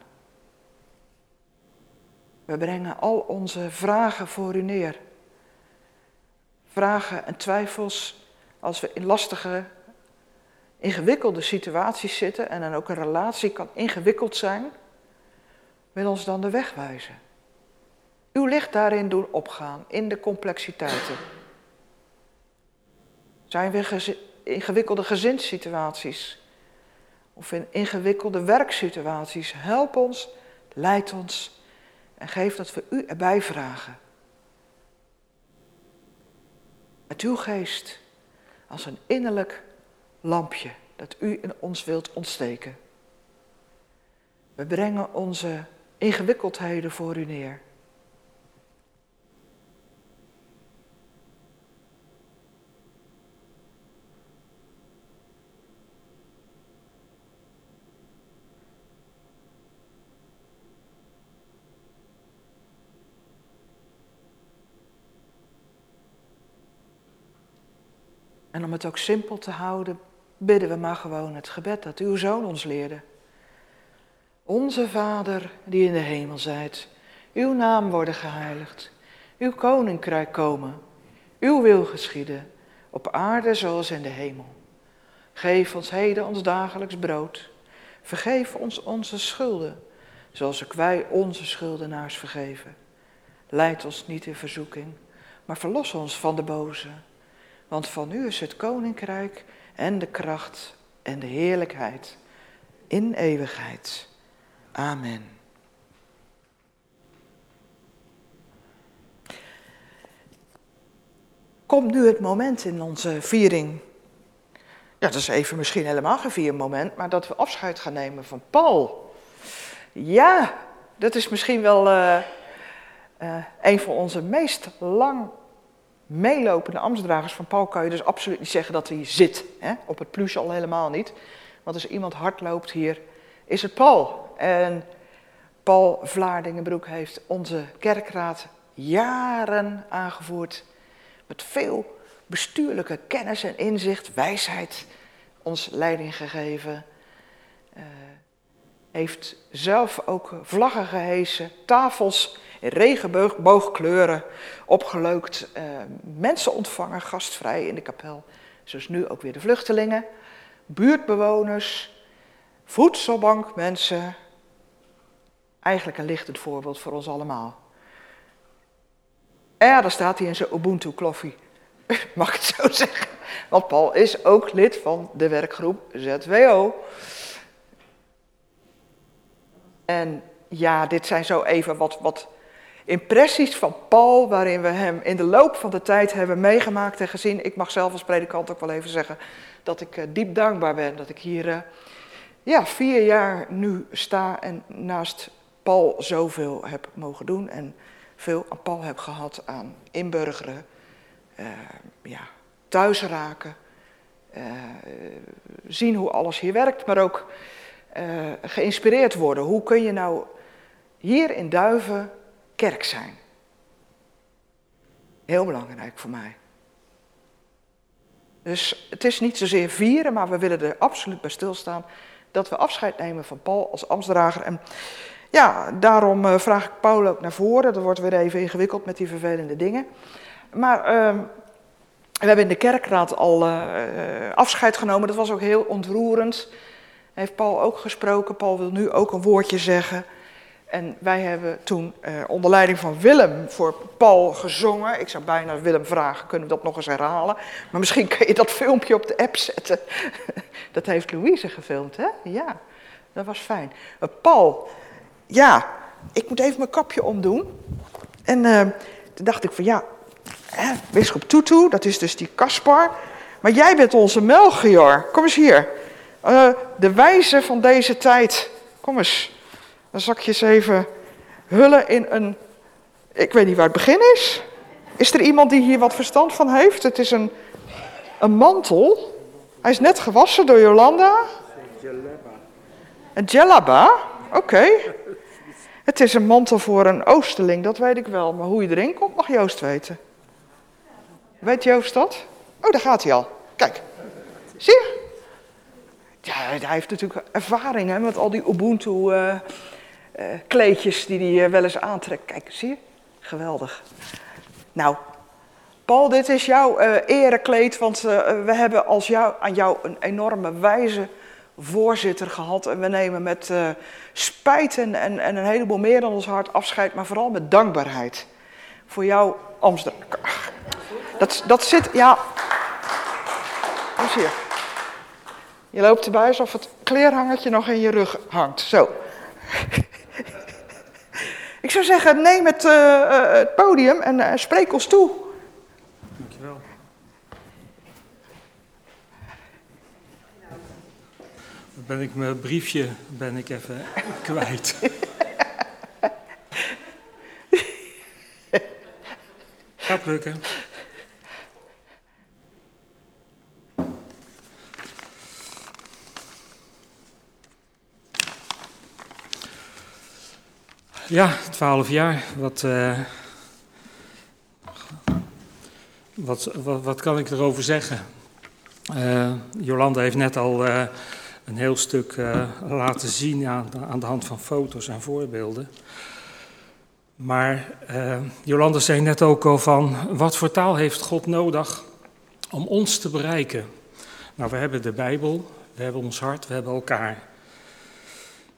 We brengen al onze vragen voor u neer. Vragen en twijfels als we in lastige, ingewikkelde situaties zitten en dan ook een relatie kan ingewikkeld zijn. Wil ons dan de weg wijzen. Uw licht daarin doen opgaan, in de complexiteiten. Zijn we ingewikkelde gezinssituaties of in ingewikkelde werksituaties? Help ons, leid ons en geef dat we u erbij vragen. Met uw geest als een innerlijk lampje dat u in ons wilt ontsteken. We brengen onze ingewikkeldheden voor u neer. En om het ook simpel te houden, bidden we maar gewoon het gebed dat uw zoon ons leerde. Onze Vader die in de hemel zijt, uw naam worden geheiligd, uw koninkrijk komen, uw wil geschieden, op aarde zoals in de hemel. Geef ons heden ons dagelijks brood. Vergeef ons onze schulden, zoals ook wij onze schuldenaars vergeven. Leid ons niet in verzoeking, maar verlos ons van de boze. Want van u is het koninkrijk en de kracht en de heerlijkheid in eeuwigheid. Amen. komt nu het moment in onze viering. Ja, dat is even misschien helemaal geen viermoment, maar dat we afscheid gaan nemen van Paul. Ja, dat is misschien wel uh, uh, een van onze meest lang meelopende ambtsdragers. Van Paul kan je dus absoluut niet zeggen dat hij zit. Hè? Op het plus al helemaal niet. Want als iemand hard loopt hier, is het Paul. En Paul Vlaardingenbroek heeft onze kerkraad jaren aangevoerd. Met veel bestuurlijke kennis en inzicht, wijsheid ons leiding gegeven. Uh, heeft zelf ook vlaggen gehesen, tafels regenboogkleuren opgeleukt, uh, mensen ontvangen, gastvrij in de kapel. Zoals nu ook weer de vluchtelingen, buurtbewoners, voedselbankmensen. Eigenlijk een lichtend voorbeeld voor ons allemaal. Ja, daar staat hij in zijn Ubuntu-kloffie. <laughs> Mag ik het zo zeggen? Want Paul is ook lid van de werkgroep ZWO. En ja, dit zijn zo even wat, wat impressies van Paul, waarin we hem in de loop van de tijd hebben meegemaakt en gezien. Ik mag zelf als predikant ook wel even zeggen dat ik eh, diep dankbaar ben dat ik hier uh, ja, vier jaar nu sta en naast Paul zoveel heb mogen doen en veel aan Paul heb gehad aan inburgeren, uh, ja, thuis raken, zien hoe alles hier werkt, maar ook geïnspireerd worden. Hoe kun je nou hier in Duiven kerk zijn. Heel belangrijk voor mij. Dus het is niet zozeer vieren, maar we willen er absoluut bij stilstaan dat we afscheid nemen van Paul als ambtsdrager. En ja, daarom eh, vraag ik Paul ook naar voren. Dat wordt weer even ingewikkeld met die vervelende dingen. Maar uh, we hebben in de kerkraad al uh, afscheid genomen. Dat was ook heel ontroerend. Heeft Paul ook gesproken. Paul wil nu ook een woordje zeggen. En wij hebben toen eh, onder leiding van Willem voor Paul gezongen. Ik zou bijna Willem vragen, kunnen we dat nog eens herhalen? Maar misschien kun je dat filmpje op de app zetten. <laughs> dat heeft Louise gefilmd, hè? Ja, dat was fijn. Uh, Paul, ja, ik moet even mijn kapje omdoen. En uh, toen dacht ik van ja, hè, Bisschop Tutu, dat is dus die Kaspar. Maar jij bent onze Melchior. Kom eens hier. De wijze van deze tijd. Kom eens. Dan zal ik je eens even hullen in een. Ik weet niet waar het begin is. Is er iemand die hier wat verstand van heeft? Het is een, een mantel. Hij is net gewassen door Jolanda. Een jellaba? Oké. Het is een mantel voor een oosterling, dat weet ik wel. Maar hoe je erin komt, mag Joost weten. Weet Joost dat? Oh, daar gaat hij al. Kijk. Zie je? Ja, hij heeft natuurlijk ervaring hè, met al die Ubuntu. Uh, uh, kleedjes die hij uh, wel eens aantrekt. Kijk, zie je? Geweldig. Nou, Paul, dit is jouw uh, erekleed, want we hebben als jou, aan jou een enorme wijze voorzitter gehad. En we nemen met spijt en, en, en, een heleboel meer dan ons hart afscheid, maar vooral met dankbaarheid voor jouw Amsterdam. Dat, dat zit, ja. Je? Je loopt erbij alsof het kleerhangertje nog in je rug hangt. Zo. Ik zou zeggen, neem het, uh, het podium en uh, spreek ons toe. Dankjewel. Dan ben ik mijn briefje ben ik even <laughs> kwijt. <laughs> Gaat lukken. Ja, twaalf jaar. Wat, uh, wat, wat, wat, kan ik erover zeggen? Uh, Jolanda heeft net al uh, een heel stuk laten zien aan, aan, de hand van foto's en voorbeelden. Maar Jolanda zei net ook al van, wat voor taal heeft God nodig om ons te bereiken? Nou, we hebben de Bijbel, we hebben ons hart, we hebben elkaar.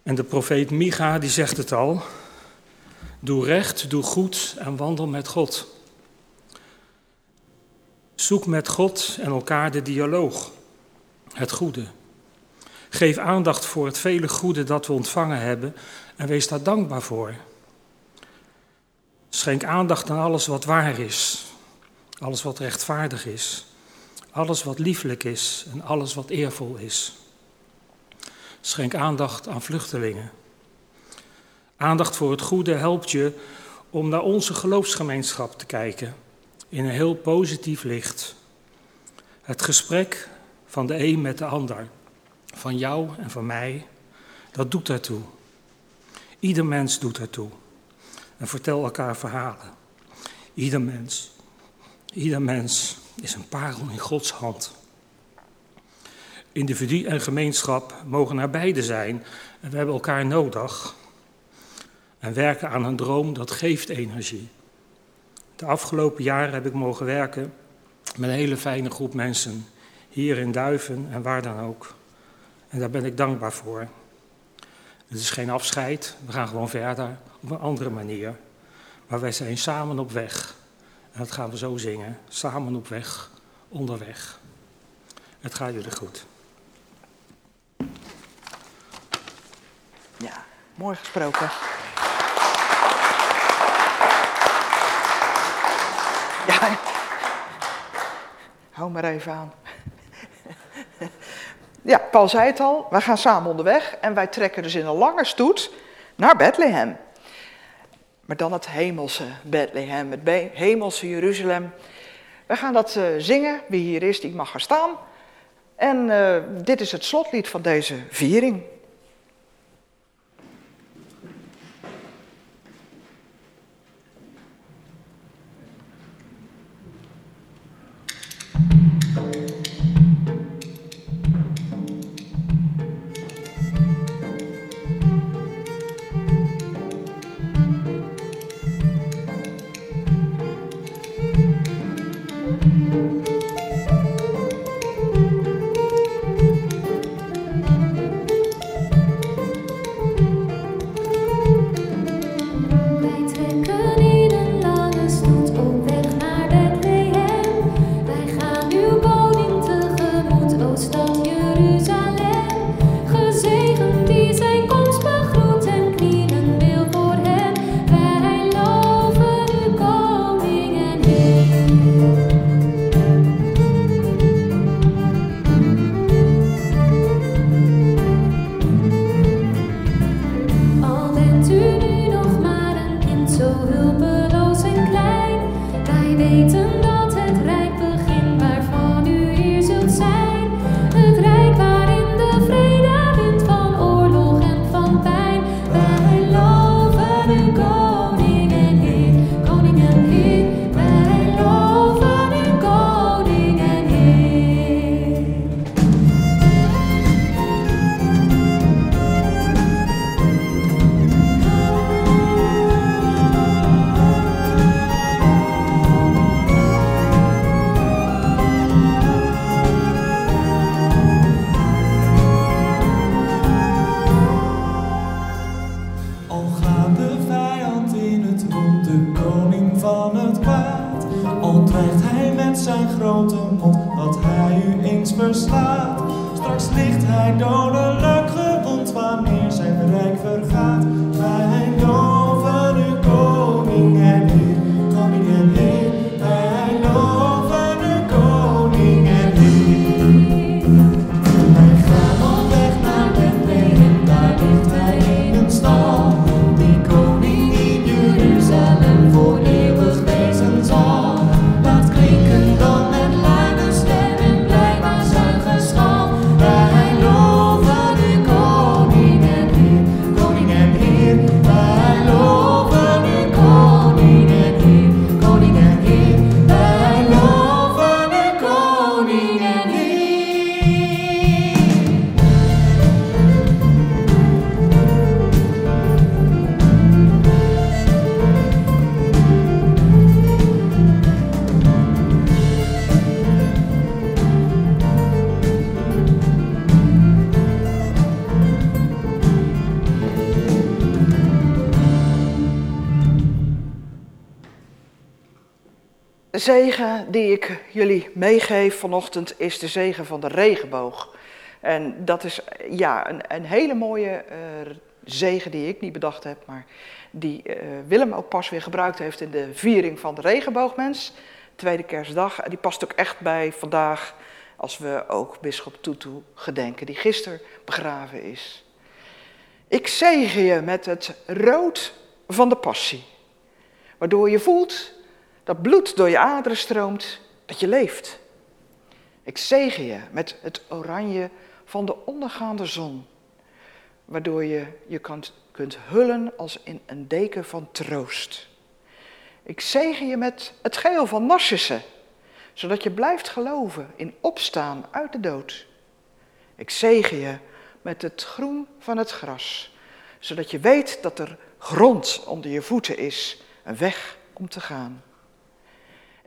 En de profeet Micha die zegt het al, Doe recht, doe goed en wandel met God. Zoek met God en elkaar de dialoog, het goede. Geef aandacht voor het vele goede dat we ontvangen hebben en wees daar dankbaar voor. Schenk aandacht aan alles wat waar is. alles wat rechtvaardig is, alles wat lieflijk is en alles wat eervol is. Schenk aandacht aan vluchtelingen. Aandacht voor het goede helpt je om naar onze geloofsgemeenschap te kijken in een heel positief licht. Het gesprek van de een met de ander, van jou en van mij, dat doet daartoe. Ieder mens doet daartoe. En vertel elkaar verhalen. Ieder mens, ieder mens is een parel in Gods hand. Individu en gemeenschap mogen naar beide zijn en we hebben elkaar nodig. En werken aan een droom, dat geeft energie. De afgelopen jaren heb ik mogen werken met een hele fijne groep mensen. Hier in Duiven en waar dan ook. En daar ben ik dankbaar voor. Het is geen afscheid, we gaan gewoon verder op een andere manier. Maar wij zijn samen op weg. En dat gaan we zo zingen. Samen op weg, onderweg. Het gaat jullie goed. Ja, mooi gesproken. Hou maar even aan. Ja, Paul zei het al, wij gaan samen onderweg en wij trekken dus in een lange stoet naar Bethlehem. Maar dan het hemelse Bethlehem, het hemelse Jeruzalem. We gaan dat eh, zingen, wie hier is, die mag gaan staan. En eh, dit is het slotlied van deze viering. De zegen die ik jullie meegeef vanochtend is de zegen van de regenboog. En dat is ja, een, een hele mooie eh, zegen die ik niet bedacht heb, maar die eh, Willem ook pas weer gebruikt heeft in de viering van de regenboogmens. tweede kerstdag. En die past ook echt bij vandaag, als we ook bischop Tutu gedenken, die gisteren begraven is. Ik zegen je met het rood van de passie, waardoor je voelt dat bloed door je aderen stroomt, dat je leeft. Ik zegen je met het oranje van de ondergaande zon, waardoor je je kunt, kunt hullen als in een deken van troost. Ik zegen je met het geel van Narcissen, zodat je blijft geloven in opstaan uit de dood. Ik zegen je met het groen van het gras, zodat je weet dat er grond onder je voeten is, een weg om te gaan.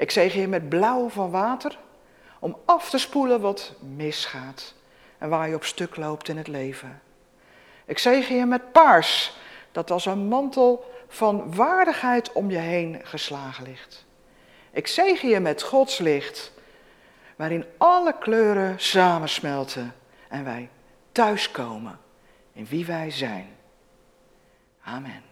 Ik zegen je met blauw van water, om af te spoelen wat misgaat en waar je op stuk loopt in het leven. Ik zegen je met paars, dat als een mantel van waardigheid om je heen geslagen ligt. Ik zegen je met Gods licht, waarin alle kleuren samensmelten en wij thuiskomen in wie wij zijn. Amen.